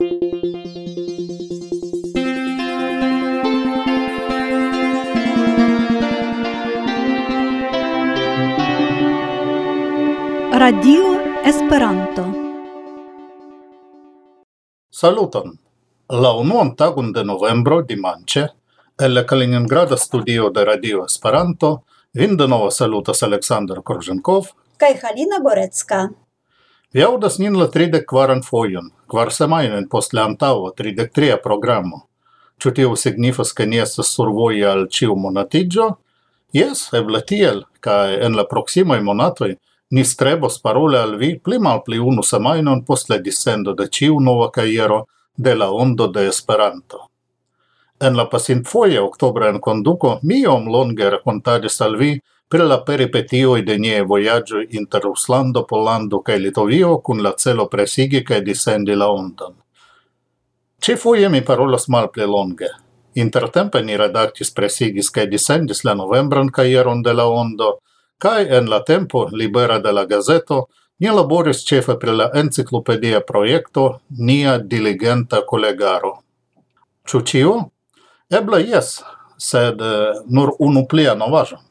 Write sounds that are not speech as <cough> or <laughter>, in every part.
Radio Esperanto Saluton! La unuan tagun de novembro, dimanche, el la Kaliningrada studio de Radio Esperanto, vin de novo salutas Aleksandr Korzenkov kaj Halina Gorecka. Vi audas nin la tridec quaran fojon, quar semainen post la antaŭa tridec tria programo. Ĉu tio signifas ke ni estas survoje al ĉiu monatiĝo? Yes, eble tiel, kaj en la proksimaj monatoj ni strebos parole al vi pli mal pli unu semainon post la dissendo de ĉiu nova kajero de la ondo de Esperanto. En la pasint foie octobra en konduko mi om longe rakontadis al vi per la peripetioi de nie voyaggio inter Ruslando, Polando cae Litovio cun la celo presigi cae disendi la ondan. Ci foie mi parolas mal pli longe. Intertempe ni redactis presigis cae disendis la novembran caieron de la ondo, cae en la tempo libera de la gazeto ni laboris cefe pri la enciclopedia proiecto Nia Diligenta collegaro. Ciu cio? Ebla yes, sed eh, nur unu plia novaĵo.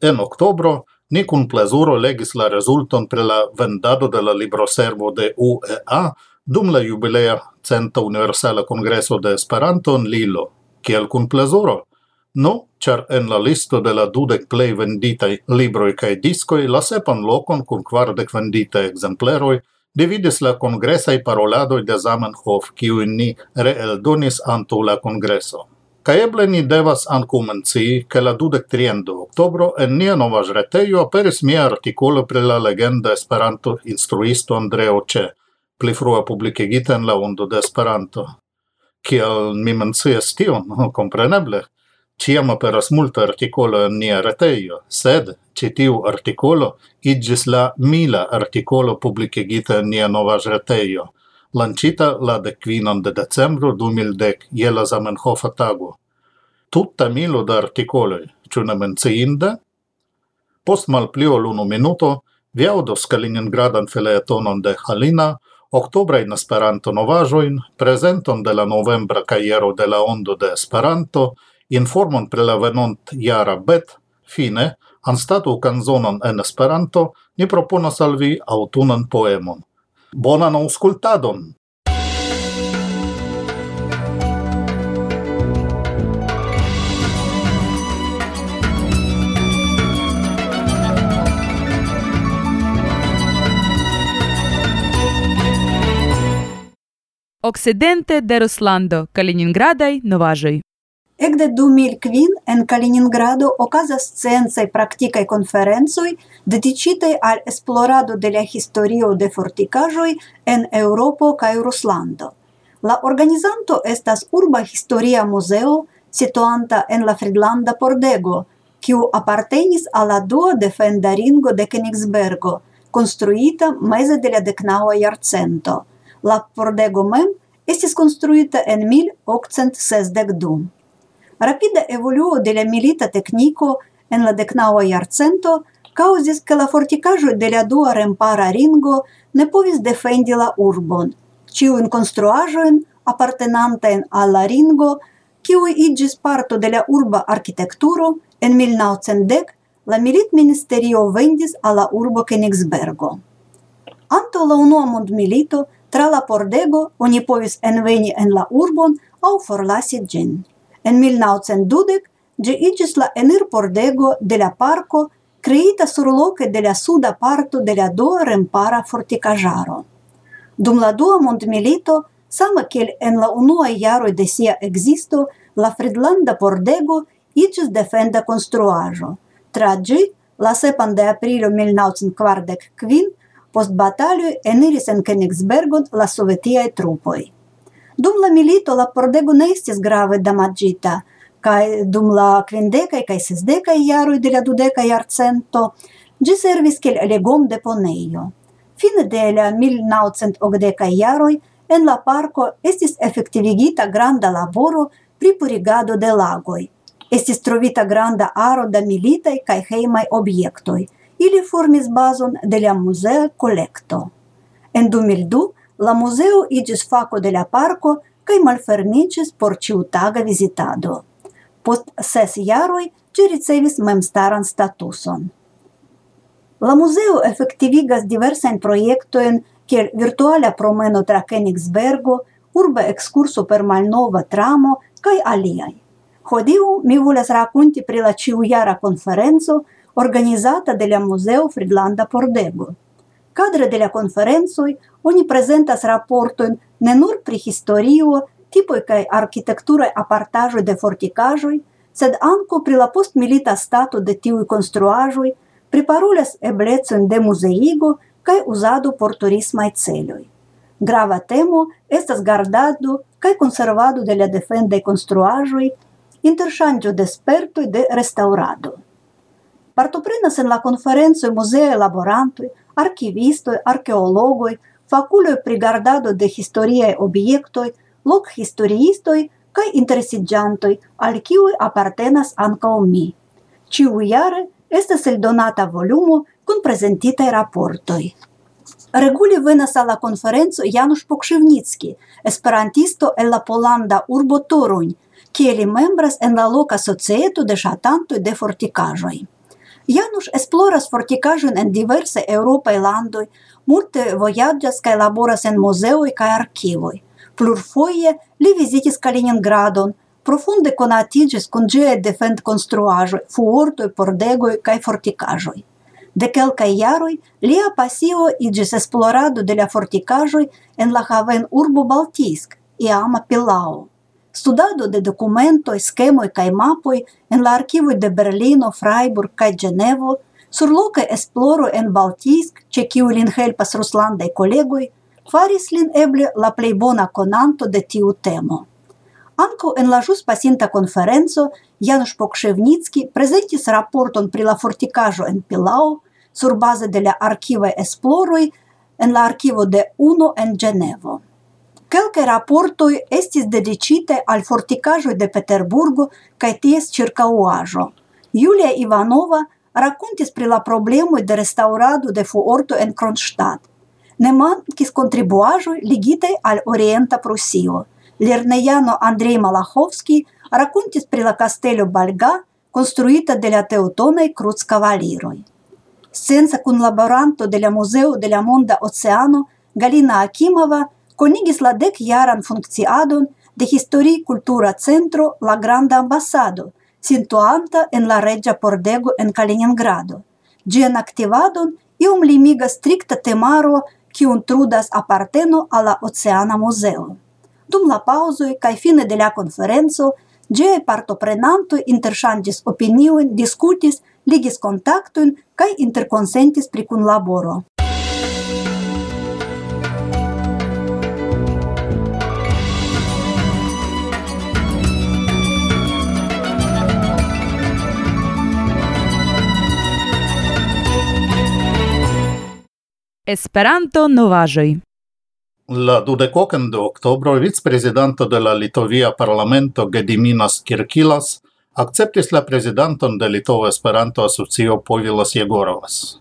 En octobro, ni cun plezuro legis la rezulton pri la vendado de la libroservo de UEA dum la jubilea Centa Universala Kongreso de Esperanto en Lilo. Kiel cun plezuro? No, char en la listo de la dudec plei venditai libroi cae discoi la sepan locon cun quardec venditae exempleroi dividis la congresai paroladoi de Zamenhof, kiu ni reeldonis antu la congreso. Ca eble ni devas ancumenci, che la 23 de octobro en nia nova reteio aperis mia articolo pre la legenda Esperanto instruisto Andreo Ce, pli frua publicigita en la Ondo de Esperanto. Kial mi mencias tion, <laughs> compreneble, ciam aperas multa articolo en nia reteio, sed citiu articolo igis la mila articolo publicigita en nia nova reteio lancita la decquinan de decembro 2010 je la Zamenhofa tago. Tutta milo da articoloi, ciu ne menciinde? Post mal plio l'uno minuto, vi audos Kaliningradan feleetonon de Halina, in Esperanto novajoin, presenton de la novembra caiero de la Ondo de Esperanto, informon pre la venont jara bet, fine, anstatu canzonon en Esperanto, ni proponas al vi autunan poemon. Bonan auscultadon! Occidente de Ruslando, Kaliningradaj novaĵoj. Ekde 2005 en Kaliningrado okazas sciencaj praktikaj konferencoj dediĉitaj al esplorado de la historio de fortikaĵoj en Eŭropo kaj Ruslando. La organizanto estas Urba Historia Muzeo situanta en la Fridlanda pordego, kiu apartenis al la dua defenda ringo de Königsbergo, konstruita meze de la deknaŭa jarcento. La pordego mem estis konstruita en 1862. Rapida evoluo de la milita tecnico en la decnaua iarcento causis che la fortikaĵoj de la dua rempara ringo ne povis defendi la urbon. ciu in apartenantajn al alla ringo, ciu igis parto de la urba architecturo, en 1910 la milit ministerio vendis alla urbo Königsbergo. Anto la unua mondmilito tra la pordego oni povis enveni en la urbon au forlasi ĝin. En 1912 ĝi iĝis la enirpordego de la parko, kreita surloke de la suda parto de la dua rempara fortikaĵaro. Dum la dua mondmilito, sama kiel en la unuaj jaroj de sia ekzisto, la Fridlanda pordego iĝis defenda konstruaĵo. Tra ĝi, la sepan de aprilo 1945, post bataloj eniris en Königsbergon la sovetiaj trupoj. Dum la milito la pordego ne estis grave damagita, kai dum la kvindekaj kai sesdeca iaro de la dudeca iarcento, gi servis kiel legom deponeio. Fine de la 1980 iaroi, en la parco estis efektivigita granda laboro pri purigado de lagoi. Estis trovita granda aro da militai kai heimai objektoj. Ili formis bazon de la musea kolekto. En 2002 la museo igis faco de la parco cae malfermicis por ciutaga visitado. Post ses jaroj ci ricevis memstaran statuson. La museo efectivigas diversain proiectoin kiel virtuala promeno tra Königsbergo, urba ekskurso per malnova tramo cae aliai. Hodiu mi volas rakonti pri la ĉiujara conferenzo organizata de la Museo Fridlanda Pordego. Cadre de la conferenzoi oni presentas raportoin ne nur pri historio, tipoi cae architecturae apartajoi de forticajoi, sed anco pri la postmilita stato de tiui construajoi, pri priparolas eblecon de museigo cae usado por turismaj celoi. Grava temo estas gardado cae conservado de la defendaj construajoi, interŝanĝo de spertoi de restaurado. Partoprenas en la konferenco muzeaj laborantoi, archivistoi, archeologoi, faculoi pri gardado de historiae obiectoi, loc historiistoi, cae interesigiantoi, al kiuj appartenas ancao mi. Ciu iare, estes el donata volumo cun prezentitaj raportoi. Regule venas al la konferenco Janusz Pokrzywnicki, esperantisto el la polanda urbo Toruń, kie li membras en la loca societo de ŝatantoj de forticajoi. Janusz esploras fortikaĵon en diversaj eŭropaj landoj, multe vojaĝas kaj laboras en muzeoj kaj arkivoj. Plurfoje li vizitis Kaliningradon, profunde konatiĝis kun ĝiaj defendkonstruaĵoj, fuortoj, pordegoj kaj fortikaĵoj. De kelkaj jaroj lia pasio iĝis esplorado de la fortikaĵoj en la haven urbo Baltisk, iama Pilao studado de documento, skemoj kaj mapoi en la arkivoj de Berlino, Freiburg kaj sur loca esploro en Baltisk, ce kiuj lin helpas ruslandaj kolegoj, faris lin eble la plej bona konanto de tiu temo. Anco en la jus pasinta conferenzo, Janusz Pokrzewnicki prezentis raporton pri la fortikaĵo en Pilau, sur base de la archiva esploroi, en la archivo de UNO en Genevo. Kelke raportoi estis dedicite al forticajo de Peterburgo kaj ties ĉirkaŭaĵo. Julia Ivanova racontis pri la problemo de restaurado de fuorto en Kronstadt. Ne mankis kontribuaĵoj ligite al Orienta Prusio. Lernejano Andrei Malachovski racontis pri la castello Balga, construita de la teotonaj kruckavaliroj. Senza kunlaboranto de la Museo de la Monda Oceano Galina Akimova – konigis la dek jaran funkciadon de histori-kultura centro La Granda Ambasado, situanta en la Regia pordego en Kaliningrado. Gien activadon iom limiga strikta temaro, kiun trudas aparteno al la Oceana Muzeo. Dum la paŭzoj kaj fine de la konferenco, Gie partoprenanto interŝanĝis opiniojn, diskutis, ligis kontaktojn kaj interkonsentis pri kunlaboro. Esperanto novaĵoj. La dudecocen de octobro, vicepresidento de la Litovia Parlamento Gediminas Kirkilas acceptis la presidenton de Litova Esperanto Asocio Povilas Jegorovas.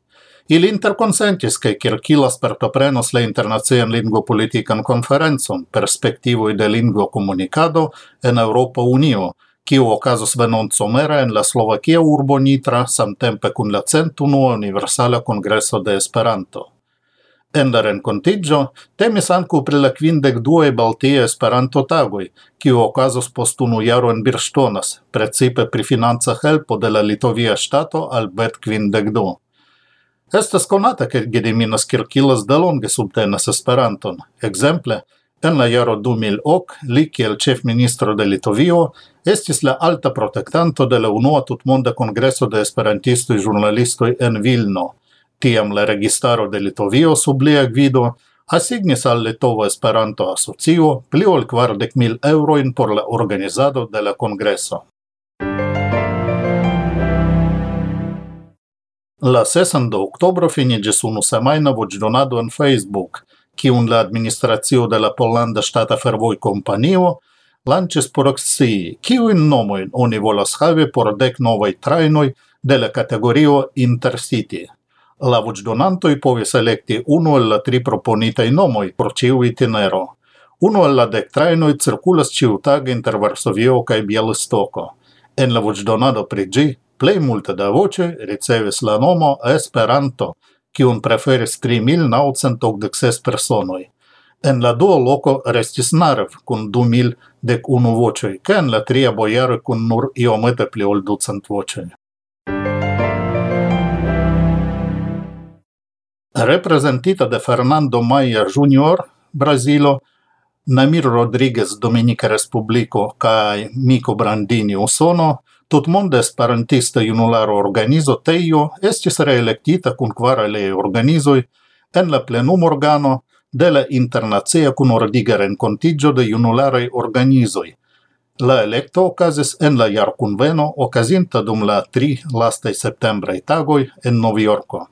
Il interconsentis che Kirkilas pertoprenos la internacian lingvo politikan konferencon perspektivoj de lingvo komunikado en Europa Unio, kiu okazos venont somera en la Slovakia urbo Nitra samtempe kun la centunua Universala Kongreso de Esperanto. En la rencontigio temis ancu pri la quindec due Baltia Esperanto tagoj, kiu okazos post unu jaro en Birstonas, precipe pri financa helpo de la Litovia Stato al bet quindec du. Estas konata ke Gediminas Kirkilas delonge subtenas Esperanton. Ekzemple, en la jaro 2008, li kiel ĉefministro de Litovio estis la alta protektanto de la unua tutmonda kongreso de esperantistoi ĵurnalistoj en Vilno – Tiam la registaro de Litovio sub lia gvido asignis al Litova Esperanto Asocio pli ol kvardek mil euroin por la organizado de la congreso. La 6 de octobro finigis unu semaina voĉdonado en Facebook, kiun la administracio de la stata Ŝtata Fervojkompanio lanĉis por scii, kiujn nomojn oni volas havi por dek novaj trajnoj de la kategorio Intercity. La voĉdonantoj povis elekti unu el la tri proponitaj nomoj por ĉiu itinero. Unu el la dek trajnoj cirkulas ĉiutage inter Varsovio kaj Bjalistoko. En la voĉdonado pri ĝi plej multe da voĉe ricevis la nomo Esperanto, kiun preferis 3986 personoj. En la dua loco restis Narev kun 2000 dek unu voĉoj, kaj en la tria bojaro kun nur iomete pli ol ducent voĉoj. representita de Fernando Maia Jr., Brazilo, Namir Rodriguez, Dominica Respubliko, kai Miko Brandini, Usono, tutmonde esperantista junularo organizo Teio estis reelectita kun kvar aliaj organizoi en la plenum organo de la internacia kunordiga rencontigio de junularei organizoi. La electo okazis en la jarkunveno okazinta dum la tri lastaj septembrei tagoi en Novjorko.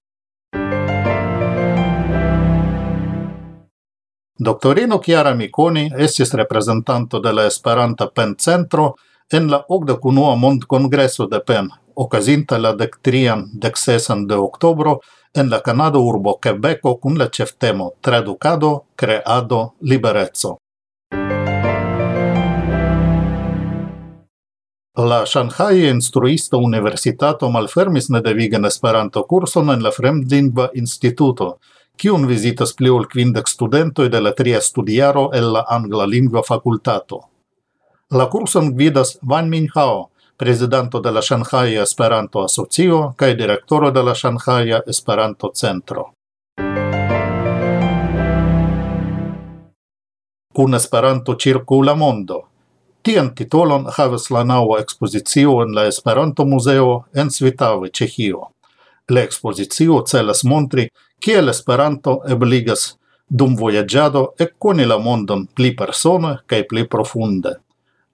Doctorino Chiara Miconi estis representanto de la Esperanta PEN Centro en la 81a Mondkongreso de PEN, okazinta la dektrian deksesan de oktobro en la Kanada urbo Quebeco kun la ĉeftemo Traducado, Creado, Libereco. La Shanghai Instruista Universitato malfermis nedevigen Esperanto kurson en la Fremdlingva Instituto – kiun visitas pli ol quindec studentoi de la tria studiaro el la angla lingua facultato. La curson gvidas Van Minhao, prezidanto de la Shanghai Esperanto Asocio kaj direktoro de la Shanghai Esperanto Centro. Kun Esperanto circula mondo. Tian titolon havas la naŭa ekspozicio en la Esperanto Muzeo en Svitave, Ĉeĥio. La expozicio celas montri kiel Esperanto ebligas dum vojaĝado ekkoni la mondon pli persone kaj pli profunde.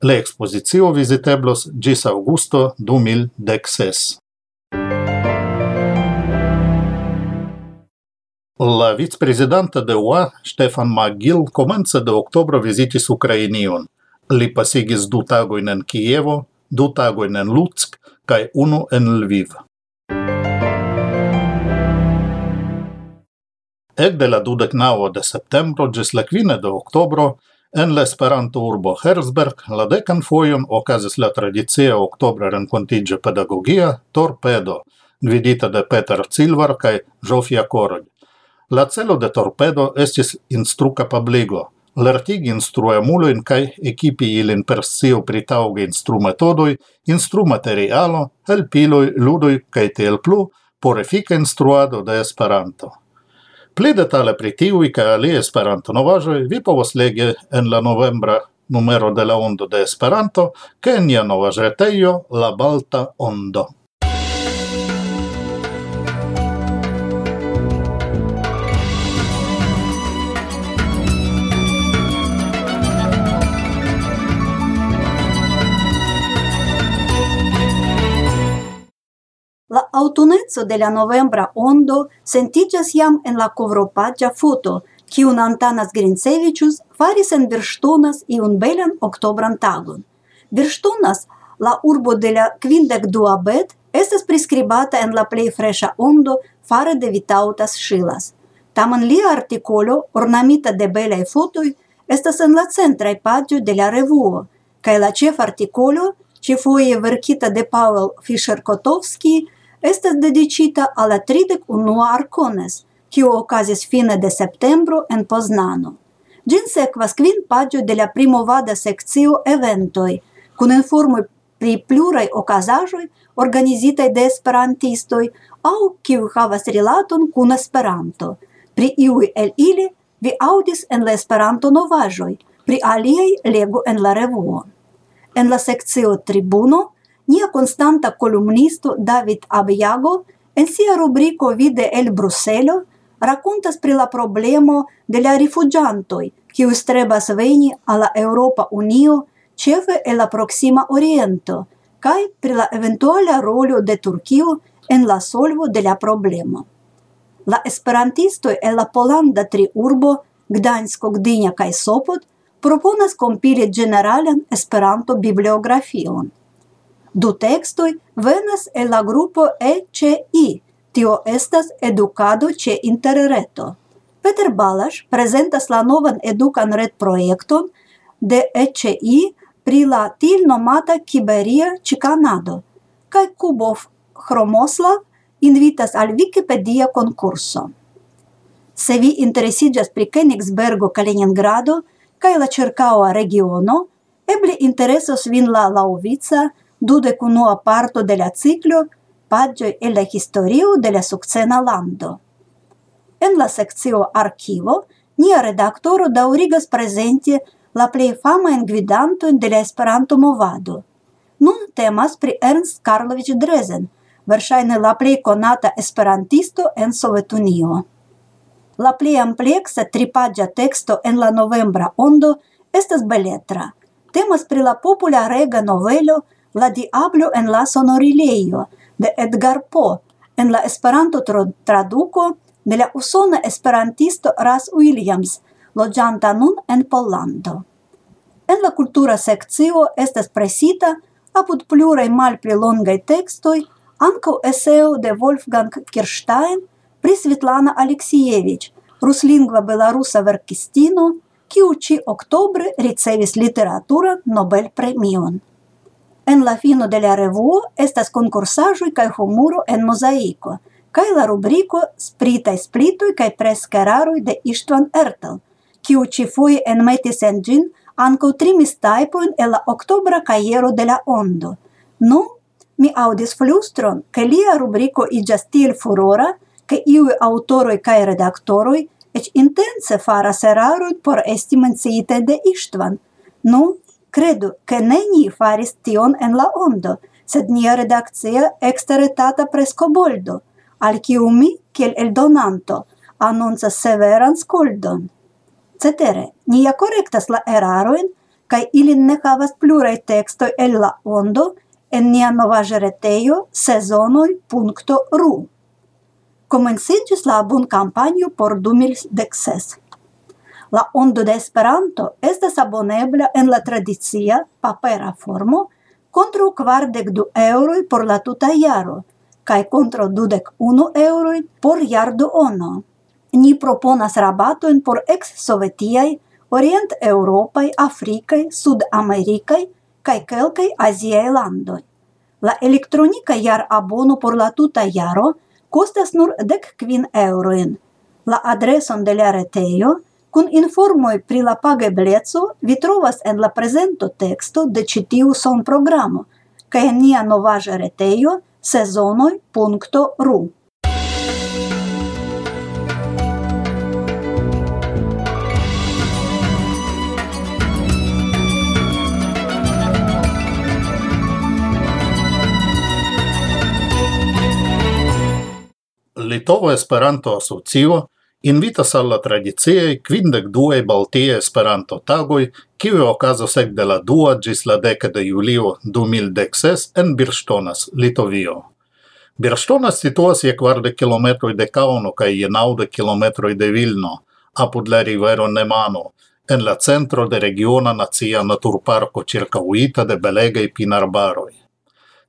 La expozicio viziteblos ĝis aŭgusto 2016. La vicepresidente de UA, Stefan Magil, comence de octobro vizitis Ukrainion. Li pasigis du tagoin en Kievo, du tagoin en Lutsk, kaj unu en Lviv. Ekde la dudek naŭa de septembro ĝis la kvine de octobro, en la Esperanto urbo Herzberg la decan foion okazis la tradicia octobre renkontiĝo pedagogia torpedo gvidita de Peter Cilvar kaj Jofia Korod. La celo de torpedo estis instruka publigo, lertigi instruemuloin kaj ekipi ilin per sio pritauge instrumetodoi, instrumaterialo, helpiloi, ludoj kaj tel plu por efika instruado de Esperanto. Pli detale pri tiui ca alie Esperanto novajoi vi povos legi en la novembra numero de la Ondo de Esperanto, ke en nia nova La Balta Ondo. autunezzo de la novembra ondo sentigas jam en la covropagia foto, kiun Antanas Grincevičius faris en Birŝtonas iun belan oktobran tagon. Birŝtonas, la urbo de la kvindek dua bet, estes prescribata en la plei fresha ondo fare de Vitautas shilas. Tamen lia articolo, ornamita de belei fotoi, estas en la centrai pagio de la revuo, kai la ĉefartikolo, ĉefoje verkita de Pavel Fischer-Kotovski, estas dedicita al la 31 Arcones, kiu okazis fine de septembro en Poznano. Gin sekvas kvin pagio de la primovada sekcio eventoj, kun informoj pri pluraj okazaĵoj organizitaj de esperantistoi au kiu havas rilaton kun Esperanto. Pri iui el ili vi audis en la Esperanto novajoi, pri aliei legu en la revuo. En la sekcio Tribuno nia konstanta kolumnisto David Abiago, en sia rubrico Vide el Bruselo racontas pri la problemo de la rifugiantoi, kiu strebas veni al la Unio, cefe e la proxima Oriento, kaj pri la eventuala rolo de Turquio en la solvo de la problemo. La esperantisto el la Polanda triurbo Gdańsko, Gdynia kai Sopot proponas compili generalan Esperanto-bibliografion – Du textoi venas el la grupo ECI, tio estas educado ce interreto. Peter Balas prezentas la novan edukan retprojekton de ECI pri la til nomata Kiberia Cicanado, kaj Kubov Hromoslav invitas al Wikipedia concurso. Se vi interesiĝas pri Kenigsbergo, Kaliningrado kaj la ĉirkaŭa regiono, eble interesos vin la laŭvica dudec unua parto de la ciclo pagioi e la historio de la succena lando. En la seccio archivo nia redaktoro daurigas presenti la plej famajn gvidantojn de la Esperanto-movado. Nun temas pri Ernst Karlovic Drezen, verŝajne la plei konata esperantisto en Sovetunio. La plej ampleksa tripagia teksto en la novembra ondo estas beletra. Temas pri la popularega novelo La diablo en la sonorileio de Edgar Poe en la Esperanto traduko de la usona esperantisto Ras Williams, loĝanta nun en Pollando. En la kultura sekcio estas presita apud pluraj malpli longaj tekstoj ankaŭ eseo de Wolfgang Kirstein pri Svetlana Aleksijevich, ruslingva belarusa verkistino, kiu ĉi oktobre ricevis literatura Nobel premion. En la fino de la revuo estas concursaĵoj kaj humuro en mozaiko kai la rubriko Sprita splitoi kai prescararoi de Istvan Ertel, kiu ci enmetis en metis en gin anco trimis taipoin e la oktobra kajero de la ondo. Nu, mi audis flustron, ke lia rubriko iĝas tiel furora, ke iui autoroi kaj redaktoroi ec intense faras erarojn por esti menciite de Istvan. Nu, Credu, che ne ni faris tion en la ondo, sed nia redakcia exteretata prescoboldo, al kiu mi, kiel eldonanto, annuncas severan scoldon. Cetere, nia correctas la eraroin, kai ilin ne havas plurai textoi el la ondo en nia novaja retejo sezonoi.ru. Komenciĝis la abon campanio por 2016. La Ondo de Esperanto estas abonebla en la tradicia papera formo kontraŭ kvardek du eŭroj por la tuta jaro kaj kontraŭ dudek unu eŭroj por jarduono. Ni proponas rabatojn por eks-sovetiaj, orient-eŭropaj, afrikaj, sud-amerikaj kaj kelkaj aziaj landoj. La elektronika jar abono por la tuta jaro kostas nur dek kvin eŭrojn. La adreson de la retejo – Kun informoj pri la pagebleco vi trovas en la prezento teksto de ĉi tiu sonprogramo kaj en nia novaĵa retejo sezonoj.ru. Litovo Esperanto Asocio invitas al la tradiciei quindec due Baltie Esperanto tagoi, kiu okazos ec de la dua gis la deca de julio 2016 en Birštonas, Litovio. Birštonas situas je quarde kilometroi de Kauno kai je naude kilometroi de Vilno, apud la rivero Nemano, en la centro de regiona nacia naturparco circauita de belegei pinarbaroi.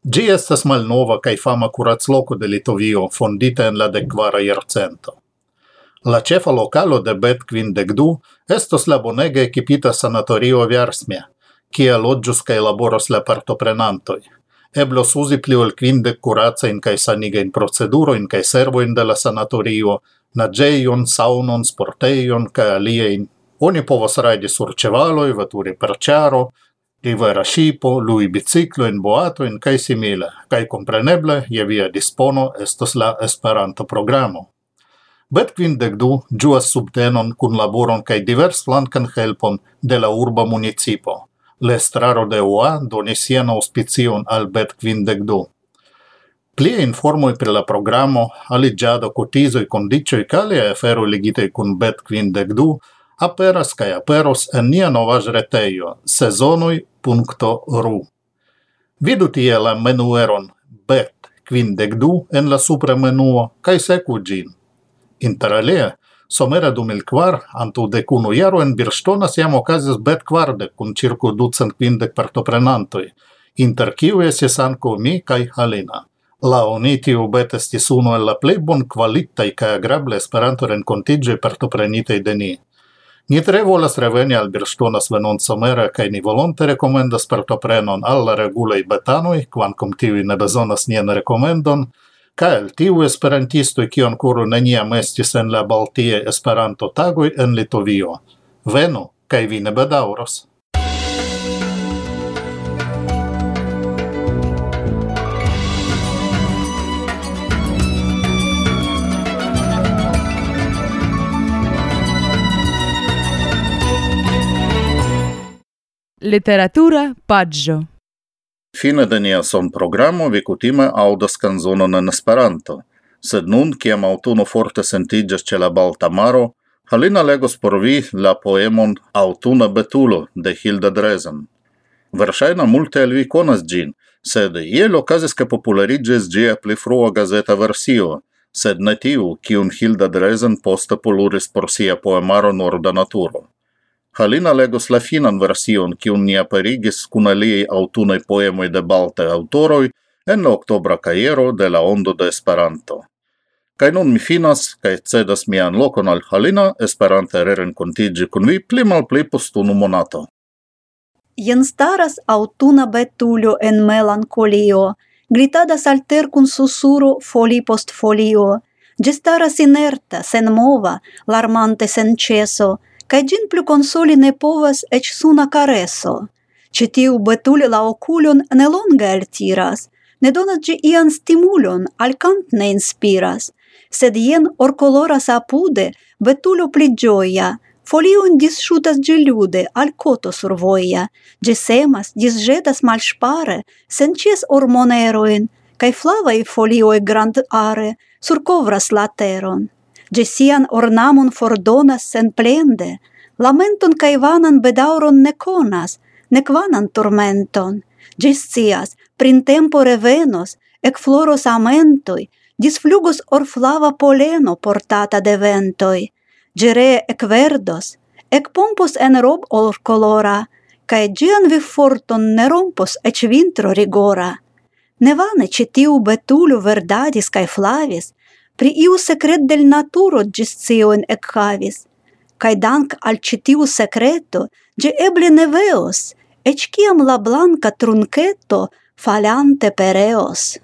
Gi estas malnova kai fama kuracloko de Litovio, fondita en la dekvara jarcento. La cefa localo de Bet Quindegdu estos la bonega equipita sanatorio Versmia, kie lodgius cae laboros la partoprenantoi. Eblos usi pli ol quinde curaza in cae saniga in proceduro in cae servo in de la sanatorio, nageion, saunon, sporteion, cae aliein. Oni povos raidi sur cevaloi, vaturi per ciaro, rivera ŝipo, lui biciclo in boato in cae simile, cae kompreneble je via dispono estos la Esperanto programo. Bet quindec du giuas subtenon cun laboron cae divers flancan helpon de la urba municipo. L'estraro de UA donis sian auspicion al bet quindec du. Plie informoi per la programo, aligiado, cotizoi, condicioi, calia efero ligitei cun bet quindec du, aperas cae aperos en nia novas reteio, sezonoi.ru. Vidu tie la menueron bet quindec du en la supra menuo, cae secu gin. Inter alia, somera 2004, antu de cunu iaro en Birstona siam ocazis bet quarde, cun circu ducent quindec partoprenantoi, inter kiu esis anco mi cae Halina. La uniti tiu bet estis unu el la plei bon qualitai cae agrable esperanto rencontigioi partoprenitei de ni. Ni tre volas reveni al Birstonas venon somera, cae ni volonte recomendas partoprenon alla regulei betanoi, quancom tivi ne bezonas nien recomendon, Kaj tiu esperantisto kiu kuru neniam estis en la Baltie Esperanto tagoj en Litovio. Venu kaj vi ne bedauros. Literatura paggio Fine de nia son programo vi kutime audas canzonon en Esperanto, sed nun kiam autuno forte sentigas ce la Balta Maro, Halina legos por vi la poemon Autuna betulo de Hilda Drezen. Versaina multe el vi konas gin, sed iel okazis ke popularigis gia pli frua gazeta versio, sed ne tiu, kiun Hilda Drezen poste poluris por sia poemaro Norda Naturo. Halina legos la finan version, kiun ni aperigis kun aliei autunai poemoj de balte autoroi en la oktobra kajero de la Ondo de Esperanto. Kaj nun mi finas kaj cedas mian lokon al Halina, esperante rerenkontiĝi kun vi pli malpli post unu monato. Jen staras autuna betulo en melankolio, glitadas alter kun susuro foli post folio. Ĝi staras inerta, senmova, larmante sen ĉeso, kaj gin plu consoli ne povas ec suna careso. Ĉi betuli la oculion ne longa el tiras, ne donas gi ian stimulon, al cant ne inspiras, sed ien or coloras apude, betulo pli gioia, folion disciutas gi lude, al koto survoja, gi semas, disgetas mal spare, sen ĉies ormonerojn, kaj flavaj folioj grandare surkovras la teron. Gi sian ornamon fordonas sen plende, lamenton cae vanan bedauron ne conas, nec vanan tormenton. Gis cias, prin printempo revenos, ec floros amentoi, disflugos orflava poleno portata de ventoi. Gere ec verdos, ec pompos en rob or colora, cae gian vi forton ne rompos ec vintro rigora. Nevane citiu betulu verdadis cae flavis, pri iu secret del naturo gis cion ec havis, cae dank al citiu secreto ge eble ne veos, ec ciam la blanca trunceto falante pereos.